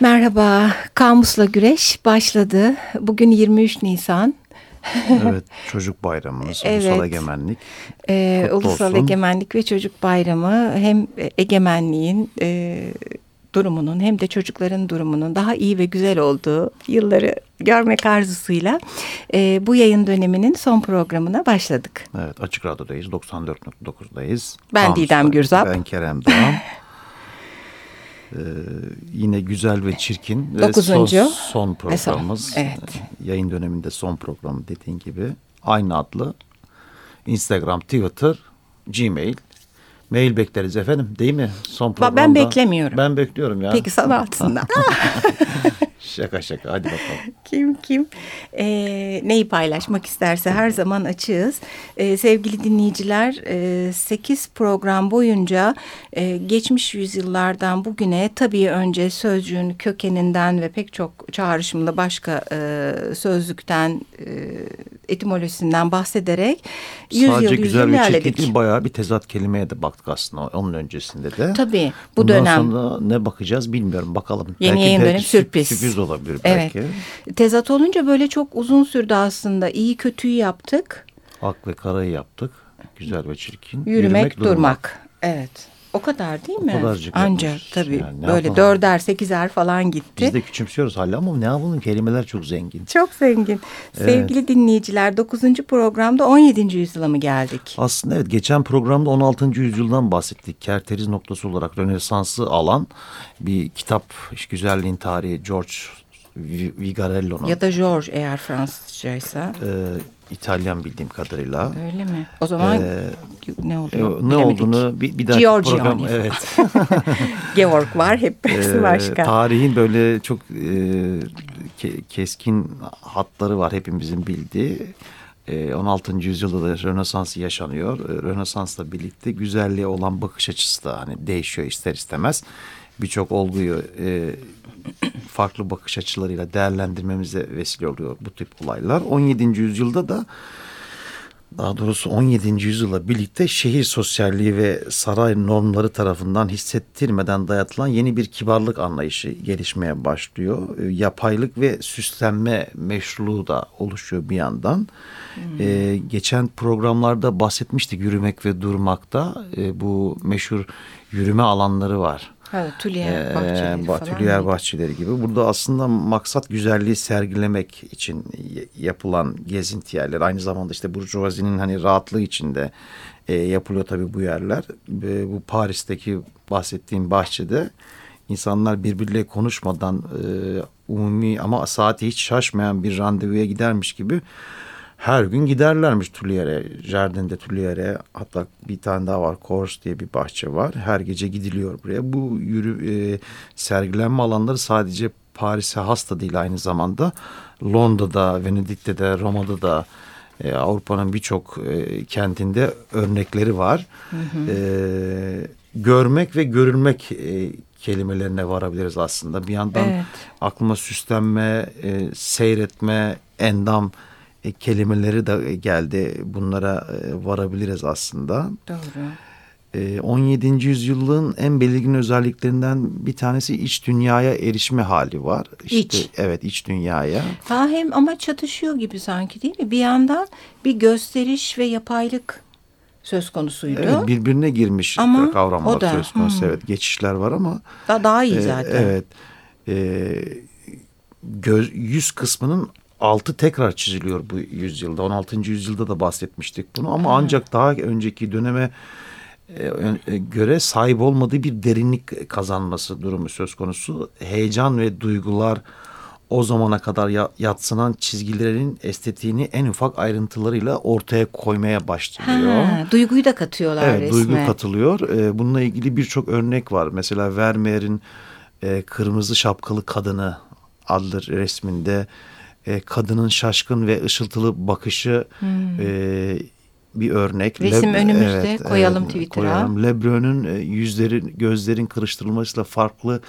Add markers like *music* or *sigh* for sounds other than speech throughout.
Merhaba, Kamusla Güreş başladı. Bugün 23 Nisan. evet, *laughs* çocuk bayramımız, evet. Ulusal Egemenlik. Ee, Ulusal olsun. Egemenlik ve Çocuk Bayramı hem egemenliğin e, durumunun hem de çocukların durumunun daha iyi ve güzel olduğu yılları görmek arzusuyla e, bu yayın döneminin son programına başladık. Evet, Açık Radyo'dayız, 94.9'dayız. Ben Kamus'ta, Didem Gürzap. Ben Kerem Doğan. *laughs* Ee, yine güzel ve çirkin. Dokuzuncu. Son, son programımız. Evet. Yayın döneminde son program dediğin gibi. Aynı adlı. Instagram, Twitter, Gmail. Mail bekleriz efendim değil mi? Son programda. Ben beklemiyorum. Ben bekliyorum ya. Peki sana altında. *laughs* Şaka şaka hadi bakalım. *laughs* Kim kim e, neyi paylaşmak isterse her zaman açığız. E, sevgili dinleyiciler e, 8 program boyunca e, geçmiş yüzyıllardan bugüne tabii önce sözcüğün kökeninden ve pek çok çağrışımlı başka e, sözlükten e, etimolojisinden bahsederek yüzyıl Sadece yüzyıl güzel ilerledik. ve bayağı bir tezat kelimeye de baktık aslında onun öncesinde de. Tabii bu Bundan dönem. sonra ne bakacağız bilmiyorum bakalım. Yeni belki, yayın belki dönemi sürpriz. Sürpriz olabilir evet. belki. Tezat olunca böyle çok uzun sürdü aslında. İyi kötüyü yaptık. Ak ve karayı yaptık. Güzel ve çirkin. Yürümek, Yürümek durmak. durmak. Evet. O kadar değil mi? O kadarcık Ancak yapmış. tabii Yani böyle yapalım? dörder sekizer falan gitti. Biz de küçümsüyoruz hala ama ne yapalım kelimeler çok zengin. Çok zengin. Sevgili dinleyiciler 9. programda 17. yüzyıla mı geldik? Aslında evet geçen programda 16. yüzyıldan bahsettik. Kerteriz noktası olarak Rönesans'ı alan bir kitap iş güzelliğin tarihi George Vigarello'nun. Ya da George eğer Fransızcaysa. E, İtalyan bildiğim kadarıyla. Öyle mi? O zaman ee, ne oluyor? Ne Bilemedik. olduğunu bir, bir daha program evet. *laughs* Georg var hep hepsi *laughs* başka. Tarihin böyle çok e, ke, keskin hatları var hepimizin bildiği. 16. yüzyılda da Rönesans yaşanıyor. Rönesans'la birlikte güzelliğe olan bakış açısı da hani değişiyor ister istemez. Birçok olguyu e, farklı bakış açılarıyla değerlendirmemize vesile oluyor bu tip olaylar. 17. yüzyılda da daha doğrusu 17. yüzyıla birlikte şehir sosyalliği ve saray normları tarafından hissettirmeden dayatılan yeni bir kibarlık anlayışı gelişmeye başlıyor. Yapaylık ve süslenme meşruluğu da oluşuyor bir yandan. Hmm. Ee, geçen programlarda bahsetmiştik yürümek ve durmakta. Ee, bu meşhur yürüme alanları var. Evet, tülyer bahçeleri ee, falan. Tülyer bahçeleri gibi. Burada aslında maksat güzelliği sergilemek için yapılan gezinti yerleri. Aynı zamanda işte Burjuvazi'nin hani rahatlığı içinde e, yapılıyor tabii bu yerler. E, bu Paris'teki bahsettiğim bahçede insanlar birbirleriyle konuşmadan e, umumi ama saati hiç şaşmayan bir randevuya gidermiş gibi her gün giderlermiş Tullier'e, Jardin'de Tullier'e. Hatta bir tane daha var, Kors diye bir bahçe var. Her gece gidiliyor buraya. Bu yürü e, sergilenme alanları sadece Paris'e has da değil aynı zamanda. Londra'da, Venedik'te de, Roma'da da e, Avrupa'nın birçok e, kentinde örnekleri var. Hı hı. E, görmek ve görülmek e, kelimelerine varabiliriz aslında. Bir yandan evet. aklıma süslenme, e, seyretme, endam e, kelimeleri de geldi. Bunlara e, varabiliriz aslında. Doğru. 17. E, yüzyılın en belirgin özelliklerinden bir tanesi iç dünyaya erişme hali var. İşte, iç. Evet iç dünyaya. Ha, hem ama çatışıyor gibi sanki değil mi? Bir yandan bir gösteriş ve yapaylık söz konusuydu. Evet birbirine girmiş ama kavramlar da, söz konusu. Hmm. Evet geçişler var ama. Daha, daha iyi zaten. E, evet. E, göz, yüz kısmının altı tekrar çiziliyor bu yüzyılda. 16. yüzyılda da bahsetmiştik bunu ama ancak daha önceki döneme e, e, göre sahip olmadığı bir derinlik kazanması durumu söz konusu. Heyecan ve duygular o zamana kadar yatsınan çizgilerin estetiğini en ufak ayrıntılarıyla ortaya koymaya başlıyor. Ha, duyguyu da katıyorlar evet, resme. Duygu katılıyor. E, bununla ilgili birçok örnek var. Mesela Vermeer'in Kırmızı Şapkalı Kadını adlı resminde e, kadının şaşkın ve ışıltılı bakışı hmm. e, bir örnek. Resim Le önümüzde evet, koyalım evet, Twitter'a. Lebrun'un e, yüzlerin gözlerin kırıştırılmasıyla farklı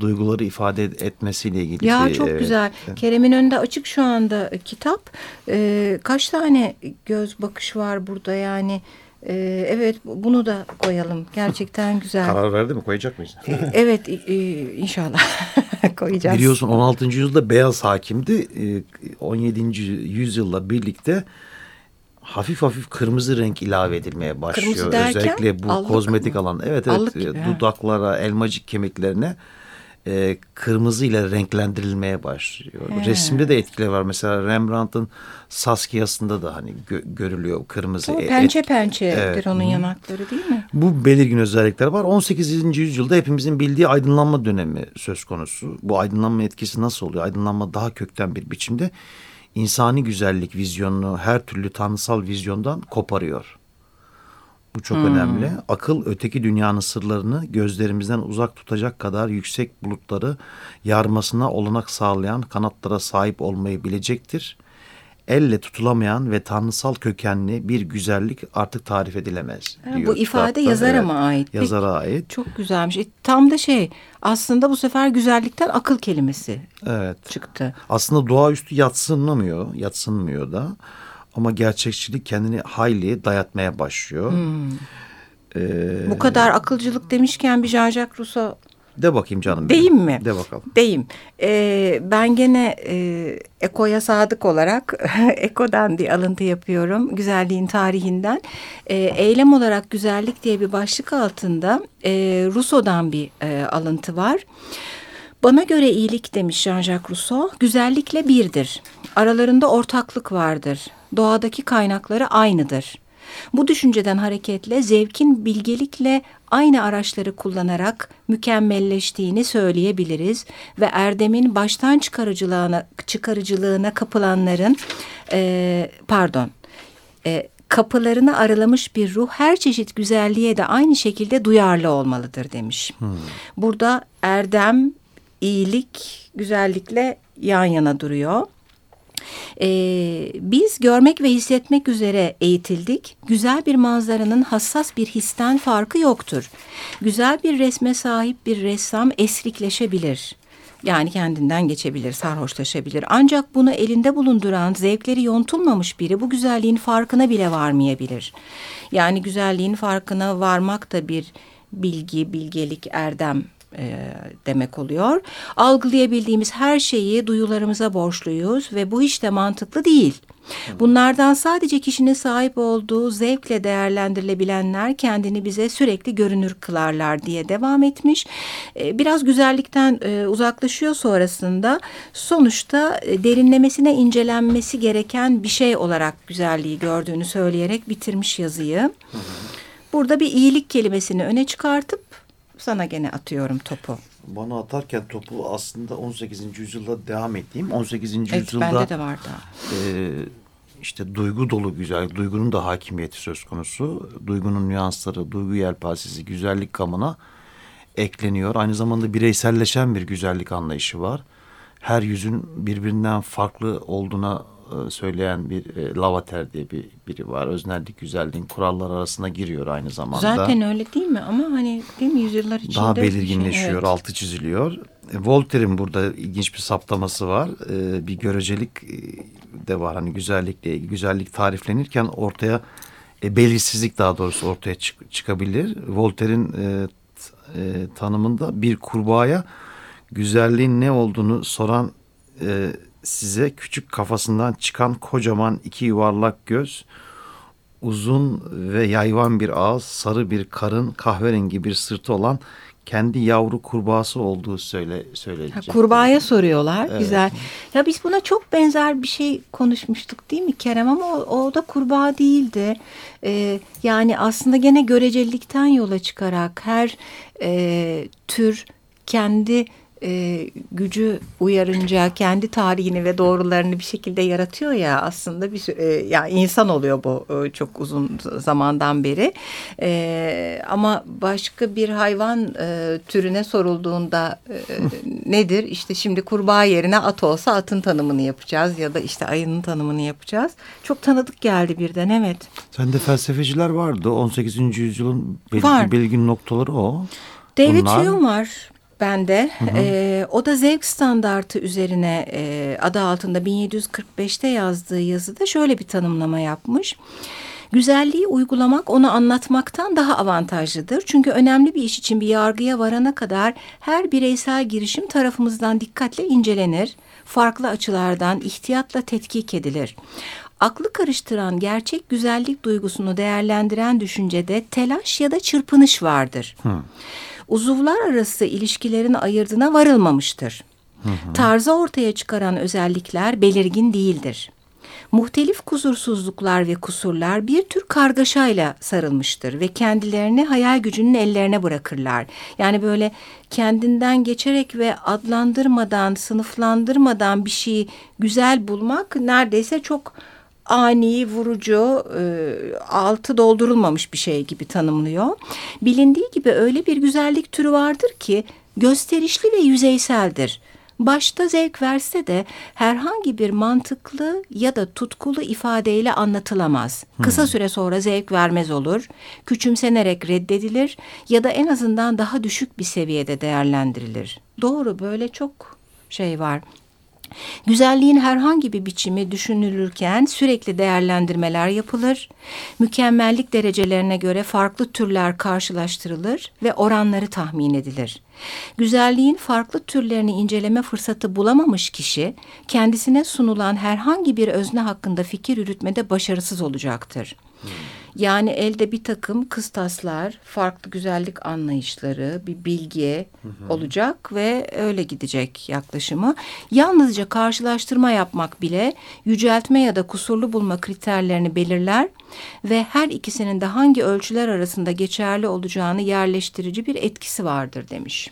duyguları ifade etmesiyle ilgili. Ya çok evet. güzel. Kerem'in önünde açık şu anda kitap. Ee, kaç tane göz bakış var burada yani? Ee, evet bunu da koyalım. Gerçekten *laughs* güzel. Karar verdi mi? Koyacak mıyız? Ee, *laughs* evet e, inşallah *laughs* koyacağız. Biliyorsun 16. yüzyılda beyaz hakimdi. 17. Ee, yüzyılla birlikte hafif hafif kırmızı renk ilave edilmeye başlıyor. Kırmızı derken, Özellikle bu allık kozmetik mı? alan. Evet Allık evet gibi, dudaklara, elmacık kemiklerine e, kırmızı ile renklendirilmeye başlıyor. He. Resimde de etkileri var. Mesela Rembrandt'ın Saskia'sında da hani gö görülüyor kırmızı. O et- pençe pençedir Evet. onun yanakları değil mi? Bu belirgin özellikler var. 18. yüzyılda hepimizin bildiği aydınlanma dönemi söz konusu. Bu aydınlanma etkisi nasıl oluyor? Aydınlanma daha kökten bir biçimde insani güzellik vizyonunu her türlü tanrısal vizyondan koparıyor. Bu çok önemli. Akıl öteki dünyanın sırlarını gözlerimizden uzak tutacak kadar yüksek bulutları yarmasına olanak sağlayan kanatlara sahip olmayı bilecektir. Elle tutulamayan ve tanrısal kökenli bir güzellik artık tarif edilemez. Ha, diyor bu ifade kitapta. yazara Evet, mı ait? Peki. Yazara ait. Çok güzelmiş. E, tam da şey aslında bu sefer güzellikten akıl kelimesi Evet. çıktı. Aslında doğaüstü yatsınamıyor, yatsınmıyor da. Ama gerçekçilik kendini hayli dayatmaya başlıyor. Ee, Bu kadar akılcılık demişken bir Jean-Jacques Rousseau de bakayım canım. Deyim benim. mi? De bakalım. Deyim. Ee, ben gene e, Eko'ya sadık olarak *laughs* Eko'dan bir alıntı yapıyorum. Güzelliğin tarihinden. E, eylem olarak güzellik diye bir başlık altında e, Rousseau'dan bir e, alıntı var. Bana göre iyilik demiş Jean-Jacques Rousseau, güzellikle birdir. Aralarında ortaklık vardır. Doğadaki kaynakları aynıdır. Bu düşünceden hareketle zevkin bilgelikle aynı araçları kullanarak mükemmelleştiğini söyleyebiliriz ve erdemin baştan çıkarıcılığına, çıkarıcılığına kapılanların e, pardon e, kapılarını aralamış bir ruh her çeşit güzelliğe de aynı şekilde duyarlı olmalıdır demiş. Burada erdem, iyilik, güzellikle yan yana duruyor. Ee, biz görmek ve hissetmek üzere eğitildik. Güzel bir manzaranın hassas bir histen farkı yoktur. Güzel bir resme sahip bir ressam esrikleşebilir. Yani kendinden geçebilir, sarhoşlaşabilir. Ancak bunu elinde bulunduran, zevkleri yontulmamış biri bu güzelliğin farkına bile varmayabilir. Yani güzelliğin farkına varmak da bir bilgi, bilgelik, erdem e, demek oluyor. Algılayabildiğimiz her şeyi duyularımıza borçluyuz ve bu hiç de mantıklı değil. Bunlardan sadece kişinin sahip olduğu zevkle değerlendirilebilenler kendini bize sürekli görünür kılarlar diye devam etmiş. E, Biraz güzellikten e, uzaklaşıyor sonrasında sonuçta e, derinlemesine incelenmesi gereken bir şey olarak güzelliği gördüğünü söyleyerek bitirmiş yazıyı. Burada bir iyilik kelimesini öne çıkartıp sana gene atıyorum topu. Bana atarken topu aslında 18. yüzyılda devam ettiğim 18. Evet, yüzyılda bende de var daha. e, işte duygu dolu güzel, duygunun da hakimiyeti söz konusu. Duygunun nüansları, duygu yelpazesi, güzellik gamına ekleniyor. Aynı zamanda bireyselleşen bir güzellik anlayışı var. Her yüzün birbirinden farklı olduğuna söyleyen bir e, Lavater diye bir biri var. Öznellik güzelliğin kurallar arasına giriyor aynı zamanda. Zaten öyle değil mi? Ama hani değil mi yüzyıllar içinde? daha şey, belirginleşiyor, evet. altı çiziliyor. E, Voltaire'in burada ilginç bir saptaması var. E, bir görecelik e, de var. Hani güzellikle ilgili güzellik tariflenirken ortaya e, belirsizlik daha doğrusu ortaya çık- çıkabilir. Voltaire'in e, e, tanımında bir kurbağaya güzelliğin ne olduğunu soran e, size küçük kafasından çıkan kocaman iki yuvarlak göz, uzun ve yayvan bir ağız, sarı bir karın, kahverengi bir sırtı olan kendi yavru kurbağası olduğu söyle Ha, söyleyecek. kurbağaya soruyorlar. Evet. Güzel. Ya biz buna çok benzer bir şey konuşmuştuk değil mi Kerem? Ama o, o da kurbağa değildi. Ee, yani aslında gene görecelilikten yola çıkarak her e, tür kendi e, gücü uyarınca kendi tarihini ve doğrularını bir şekilde yaratıyor ya aslında bir e, ya insan oluyor bu e, çok uzun zamandan beri E, ama başka bir hayvan e, türüne sorulduğunda e, *laughs* nedir işte şimdi kurbağa yerine at olsa atın tanımını yapacağız ya da işte ayının tanımını yapacağız çok tanıdık geldi birden evet Sende felsefeciler vardı. 18. yüzyılın belirgin, Var. belirgin noktaları o. David Bunlar- Hume var bende. Ee, o da zevk standartı üzerine e, adı altında 1745'te yazdığı yazıda şöyle bir tanımlama yapmış. Güzelliği uygulamak onu anlatmaktan daha avantajlıdır. Çünkü önemli bir iş için bir yargıya varana kadar her bireysel girişim tarafımızdan dikkatle incelenir. Farklı açılardan ihtiyatla tetkik edilir. Aklı karıştıran gerçek güzellik duygusunu değerlendiren düşüncede telaş ya da çırpınış vardır. Hmm. Uzuvlar arası ilişkilerin ayırdına varılmamıştır. Hı hı. Tarzı ortaya çıkaran özellikler belirgin değildir muhtelif kusursuzluklar ve kusurlar bir tür kargaşayla sarılmıştır ve kendilerini hayal gücünün ellerine bırakırlar. Yani böyle kendinden geçerek ve adlandırmadan, sınıflandırmadan bir şeyi güzel bulmak neredeyse çok ani, vurucu, e, altı doldurulmamış bir şey gibi tanımlıyor. Bilindiği gibi öyle bir güzellik türü vardır ki gösterişli ve yüzeyseldir başta zevk verse de herhangi bir mantıklı ya da tutkulu ifadeyle anlatılamaz. Hmm. Kısa süre sonra zevk vermez olur, küçümsenerek reddedilir ya da en azından daha düşük bir seviyede değerlendirilir. Doğru böyle çok şey var. Güzelliğin herhangi bir biçimi düşünülürken sürekli değerlendirmeler yapılır. Mükemmellik derecelerine göre farklı türler karşılaştırılır ve oranları tahmin edilir. Güzelliğin farklı türlerini inceleme fırsatı bulamamış kişi kendisine sunulan herhangi bir özne hakkında fikir yürütmede başarısız olacaktır. Hmm. Yani elde bir takım kıstaslar, farklı güzellik anlayışları, bir bilgi hı hı. olacak ve öyle gidecek yaklaşımı. Yalnızca karşılaştırma yapmak bile yüceltme ya da kusurlu bulma kriterlerini belirler ve her ikisinin de hangi ölçüler arasında geçerli olacağını yerleştirici bir etkisi vardır demiş.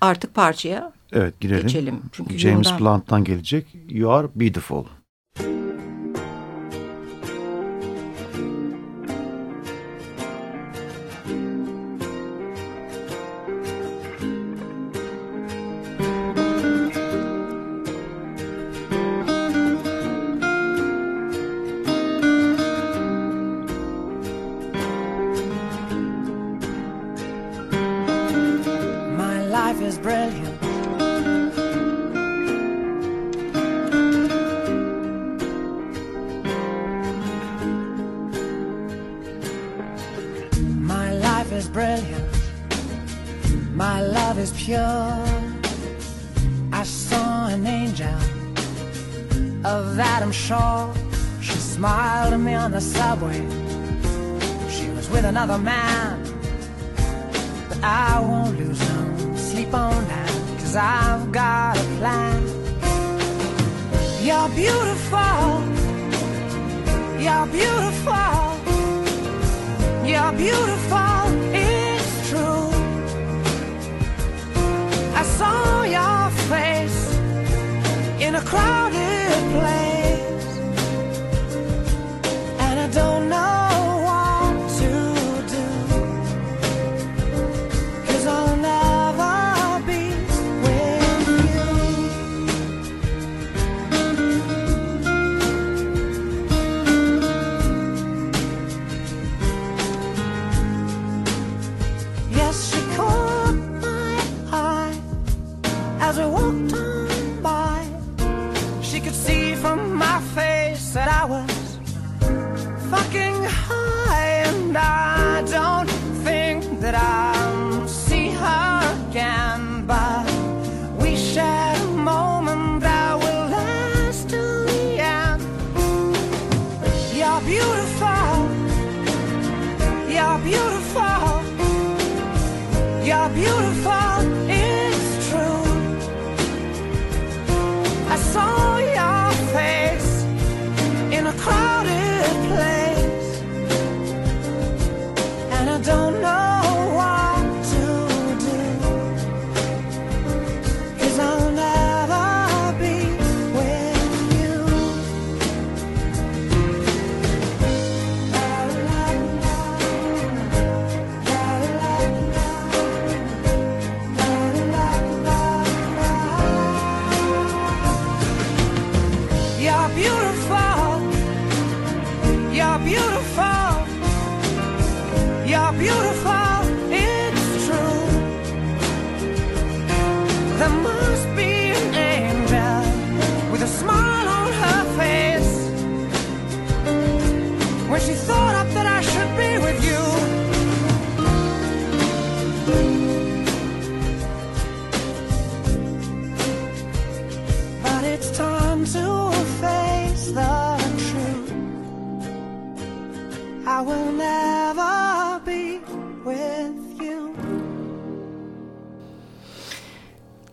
Artık parçaya evet, girelim. geçelim. Çünkü James yoldan... Blunt'tan gelecek You Are Beautiful. life is brilliant. My life is brilliant. My love is pure. I saw an angel. Of Adam Shaw. She smiled at me on the subway. She was with another man. but I won't lose sleep on that, cause I've got a plan. You're beautiful, you're beautiful, you're beautiful, it's true. I saw your face in a crowded place,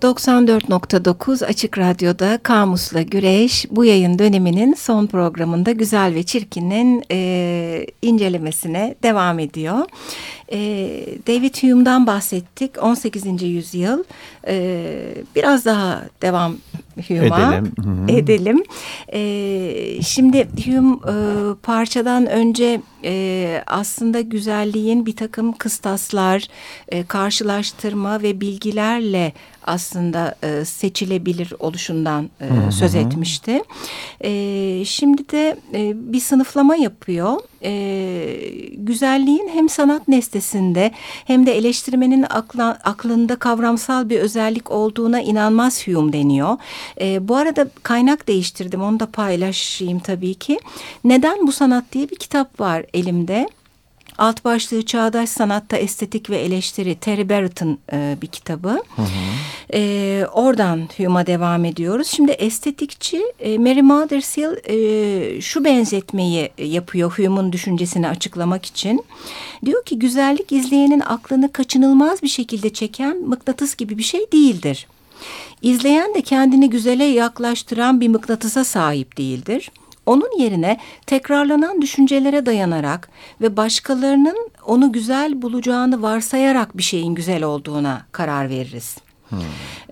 94.9 Açık Radyo'da Kamus'la Güreş bu yayın döneminin son programında Güzel ve Çirkin'in e, incelemesine devam ediyor. E, David Hume'dan bahsettik 18. yüzyıl e, biraz daha devam Hume'a edelim. edelim. E, şimdi Hume e, parçadan önce e, aslında güzelliğin bir takım kıstaslar, e, karşılaştırma ve bilgilerle aslında e, seçilebilir oluşundan e, hı hı. söz etmişti. E, şimdi de e, bir sınıflama yapıyor. E, güzelliğin hem sanat nesnesinde hem de eleştirmenin akla, aklında kavramsal bir özellik olduğuna inanmaz Hume deniyor. E, bu arada kaynak değiştirdim onu da paylaşayım tabii ki. Neden bu sanat diye bir kitap var elimde. Alt başlığı Çağdaş Sanatta Estetik ve Eleştiri Terry Barrett'ın e, bir kitabı. Hı hı. E, oradan Hume'a devam ediyoruz. Şimdi estetikçi e, Mary Mothershill e, şu benzetmeyi yapıyor Hume'un düşüncesini açıklamak için. Diyor ki güzellik izleyenin aklını kaçınılmaz bir şekilde çeken mıknatıs gibi bir şey değildir. İzleyen de kendini güzele yaklaştıran bir mıknatısa sahip değildir. Onun yerine tekrarlanan düşüncelere dayanarak ve başkalarının onu güzel bulacağını varsayarak bir şeyin güzel olduğuna karar veririz. Hmm.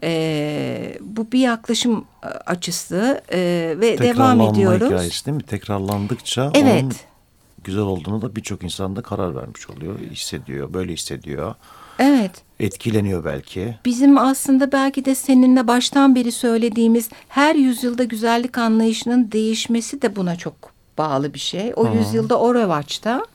Ee, bu bir yaklaşım e, açısı e, ve devam ediyoruz. hikayesi değil mi? Tekrarlandıkça evet. onun güzel olduğunu da birçok insan da karar vermiş oluyor, hissediyor, böyle hissediyor. Evet. Etkileniyor belki. Bizim aslında belki de seninle baştan beri söylediğimiz her yüzyılda güzellik anlayışının değişmesi de buna çok bağlı bir şey. O Hı. yüzyılda o revaçta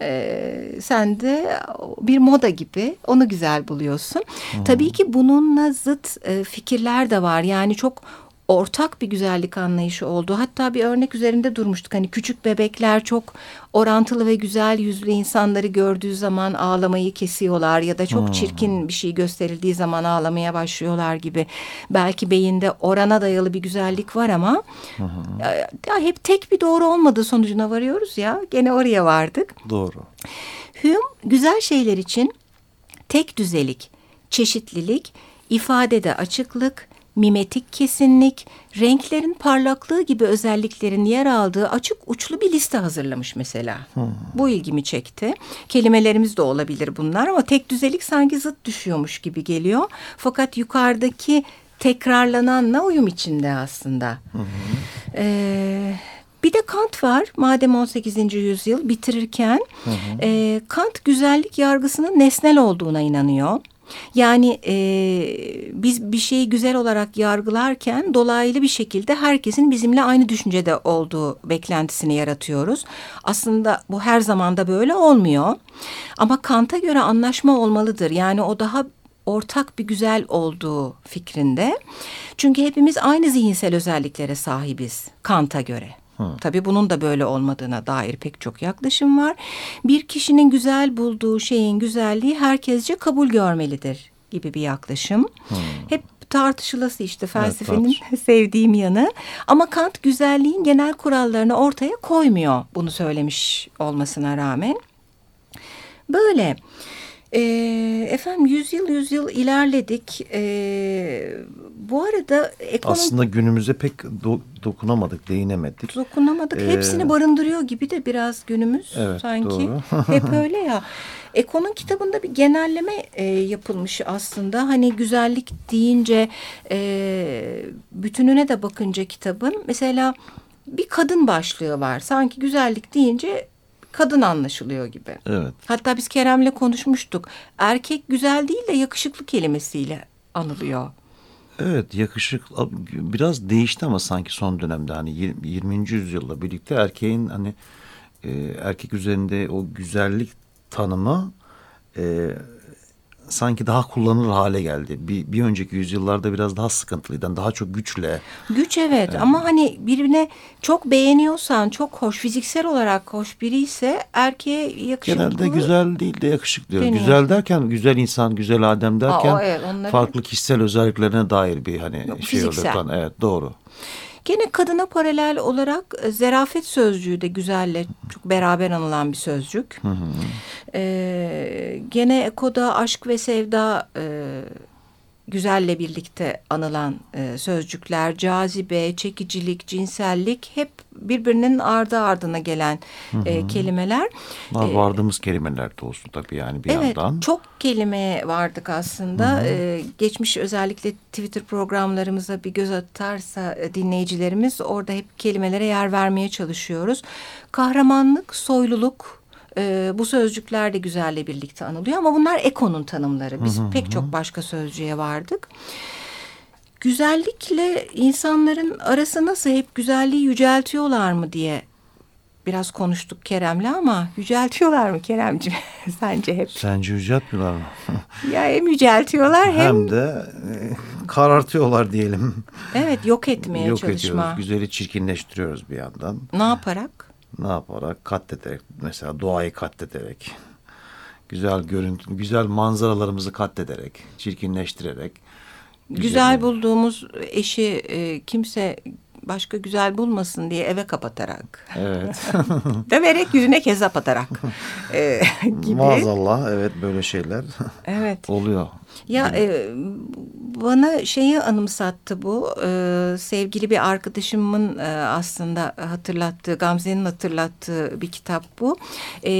e, sen de bir moda gibi onu güzel buluyorsun. Hı. Tabii ki bununla zıt e, fikirler de var. Yani çok ortak bir güzellik anlayışı oldu. Hatta bir örnek üzerinde durmuştuk. Hani küçük bebekler çok orantılı ve güzel yüzlü insanları gördüğü zaman ağlamayı kesiyorlar ya da çok hmm. çirkin bir şey gösterildiği zaman ağlamaya başlıyorlar gibi. Belki beyinde orana dayalı bir güzellik var ama hmm. ya hep tek bir doğru olmadığı sonucuna varıyoruz ya. Gene oraya vardık. Doğru. Hume güzel şeyler için tek düzelik, çeşitlilik, ifadede açıklık, mimetik kesinlik, renklerin parlaklığı gibi özelliklerin yer aldığı açık uçlu bir liste hazırlamış mesela. Hmm. Bu ilgimi çekti. Kelimelerimiz de olabilir bunlar ama tek düzelik sanki zıt düşüyormuş gibi geliyor. Fakat yukarıdaki tekrarlananla uyum içinde aslında. Hmm. Ee, bir de Kant var. Madem 18. yüzyıl bitirirken hı E, Kant güzellik yargısının nesnel olduğuna inanıyor. Yani e, biz bir şeyi güzel olarak yargılarken dolaylı bir şekilde herkesin bizimle aynı düşüncede olduğu beklentisini yaratıyoruz. Aslında bu her zaman da böyle olmuyor. Ama Kant'a göre anlaşma olmalıdır. Yani o daha ortak bir güzel olduğu fikrinde. Çünkü hepimiz aynı zihinsel özelliklere sahibiz Kant'a göre. Hı. Tabii bunun da böyle olmadığına dair pek çok yaklaşım var. Bir kişinin güzel bulduğu şeyin güzelliği herkesce kabul görmelidir gibi bir yaklaşım. Hı. Hep tartışılası işte felsefenin evet, *laughs* sevdiğim yanı. Ama Kant güzelliğin genel kurallarını ortaya koymuyor bunu söylemiş olmasına rağmen. Böyle. E, efendim yüzyıl yüzyıl ilerledik. E, bu arada ekonomi... Aslında günümüze pek do dokunamadık, değinemedik. Dokunamadık. Ee... Hepsini barındırıyor gibi de biraz günümüz evet, sanki. Doğru. *laughs* Hep *laughs* öyle ya. Ekon'un kitabında bir genelleme e, yapılmış aslında. Hani güzellik deyince e, bütününe de bakınca kitabın. Mesela bir kadın başlığı var. Sanki güzellik deyince kadın anlaşılıyor gibi. Evet. Hatta biz Kerem'le konuşmuştuk. Erkek güzel değil de yakışıklı kelimesiyle anılıyor. Evet yakışık biraz değişti ama sanki son dönemde hani 20. yüzyılla birlikte erkeğin hani e, erkek üzerinde o güzellik tanımı e, sanki daha kullanılır hale geldi. Bir, bir önceki yüzyıllarda biraz daha sıkıntılıydı. Daha çok güçle. Güç evet, evet ama hani birbirine çok beğeniyorsan çok hoş fiziksel olarak hoş biri ise erkeğe yakışıklı. Genelde güzel değil de yakışıklı. Deniyor. Güzel derken güzel insan, güzel adem derken Aa, evet, onları... farklı kişisel özelliklerine dair bir hani Yok, şey fiziksel. Evet doğru. Gene kadına paralel olarak e, zerafet sözcüğü de güzelle çok beraber anılan bir sözcük. Hı hı. Ee, gene Eko'da aşk ve sevda e, güzelle birlikte anılan e, sözcükler, cazibe, çekicilik, cinsellik hep birbirinin ardı ardına gelen hı hı. E, kelimeler. Var, e, vardığımız kelimeler de olsun tabii yani bir evet, yandan. Evet çok kelimeye vardık aslında. Hı hı. E, geçmiş özellikle Twitter programlarımıza bir göz atarsa e, dinleyicilerimiz orada hep kelimelere yer vermeye çalışıyoruz. Kahramanlık, soyluluk, e, bu sözcükler de güzelle birlikte anılıyor ama bunlar Eko'nun tanımları. Biz hı hı. pek çok başka sözcüğe vardık. Güzellikle insanların arası nasıl hep güzelliği yüceltiyorlar mı diye biraz konuştuk Kerem'le ama yüceltiyorlar mı Keremciğim *laughs* sence hep? Sence yüceltmiyorlar mı? *laughs* ya hem yüceltiyorlar hem... Hem de e, karartıyorlar diyelim. Evet yok etmeye yok çalışma. Yok ediyoruz. Güzeli çirkinleştiriyoruz bir yandan. Ne yaparak? Ne yaparak? Katlederek mesela doğayı katlederek güzel görüntü güzel manzaralarımızı katlederek çirkinleştirerek güzel, güzel bulduğumuz eşi e, kimse başka güzel bulmasın diye eve kapatarak. Evet. *laughs* Döverek yüzüne kezap atarak. e, *laughs* gibi. Maazallah evet böyle şeyler. *laughs* Evet. Oluyor. Ya e, bana şeyi anımsattı bu. E, sevgili bir arkadaşımın e, aslında hatırlattığı, Gamze'nin hatırlattığı bir kitap bu. E,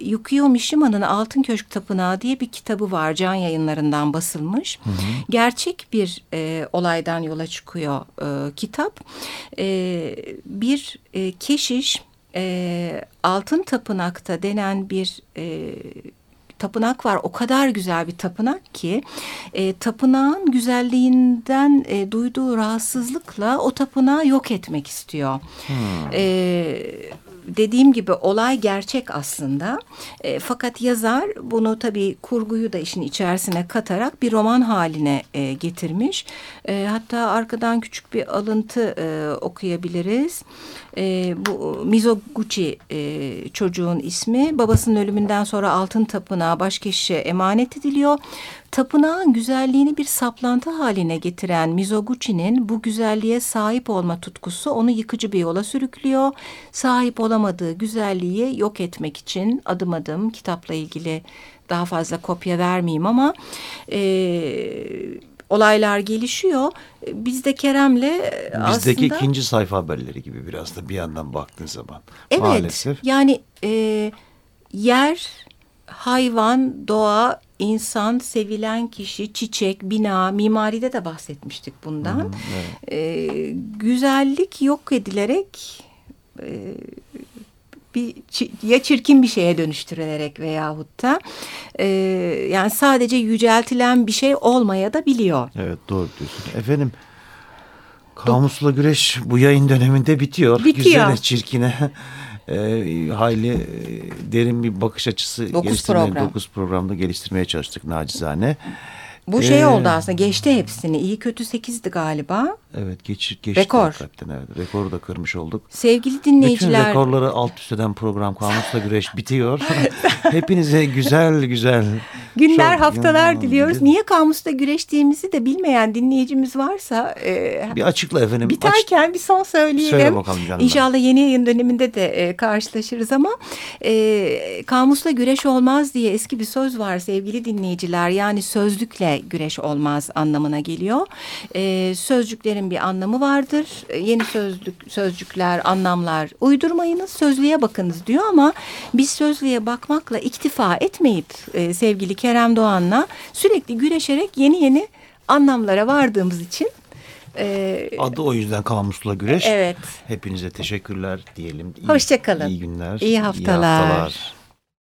Yukio Mishima'nın Altın Köşk Tapınağı diye bir kitabı var. Can yayınlarından basılmış. Hı hı. Gerçek bir e, olaydan yola çıkıyor e, kitap. E, bir e, keşiş e, Altın Tapınak'ta denen bir... E, tapınak var. O kadar güzel bir tapınak ki e, tapınağın güzelliğinden e, duyduğu rahatsızlıkla o tapınağı yok etmek istiyor. Hmm. E, dediğim gibi olay gerçek aslında. E, fakat yazar bunu tabii kurguyu da işin içerisine katarak bir roman haline e, getirmiş. E, hatta arkadan küçük bir alıntı e, okuyabiliriz. E, bu Mizoguchi e, çocuğun ismi. Babasının ölümünden sonra altın tapınağı başkeşişe emanet ediliyor. Tapınağın güzelliğini bir saplantı haline getiren Mizoguchi'nin bu güzelliğe sahip olma tutkusu onu yıkıcı bir yola sürüklüyor. Sahip olamadığı güzelliği yok etmek için adım adım kitapla ilgili daha fazla kopya vermeyeyim ama... E, olaylar gelişiyor. Biz de Kerem'le Bizdeki aslında... ikinci sayfa haberleri gibi biraz da bir yandan baktığın zaman. Evet Maalesef. yani e, yer, hayvan, doğa, insan, sevilen kişi, çiçek, bina, mimaride de bahsetmiştik bundan. Hmm, evet. e, güzellik yok edilerek e, bir ya çirkin bir şeye dönüştürülerek veyahut da e, yani sadece yüceltilen bir şey olmaya da biliyor. Evet doğru diyorsun. Efendim kamusla güreş bu yayın döneminde bitiyor. Bitiyor. Güzele çirkine e, hayli e, derin bir bakış açısı dokuz program. dokuz programda geliştirmeye çalıştık nacizane. Bu şey ee, oldu aslında geçti hepsini. İyi kötü sekizdi galiba. Evet geç, geçti. Rekor. Hakikaten, evet. Rekoru da kırmış olduk. Sevgili dinleyiciler. Bütün rekorları alt üst eden program Kamusla Güreş bitiyor. *laughs* Hepinize güzel güzel. Günler çok, haftalar ya, diliyoruz. Niye Kamusla Güreştiğimizi de bilmeyen dinleyicimiz varsa. E, bir açıkla efendim. Biterken Aç... bir son söyleyelim. Söyle bakalım canım. İnşallah yeni yayın döneminde de e, karşılaşırız ama. E, Kamusla Güreş olmaz diye eski bir söz var sevgili dinleyiciler. Yani sözlükle güreş olmaz anlamına geliyor. E, sözcüklerin bir anlamı vardır. E, yeni sözlük, sözcükler, anlamlar uydurmayınız, sözlüğe bakınız diyor ama biz sözlüğe bakmakla iktifa etmeyip e, sevgili Kerem Doğan'la sürekli güreşerek yeni yeni anlamlara vardığımız için ee, Adı o yüzden Kamusla Güreş. Evet. Hepinize teşekkürler diyelim. Hoşçakalın. İyi günler. İyi haftalar. İyi haftalar.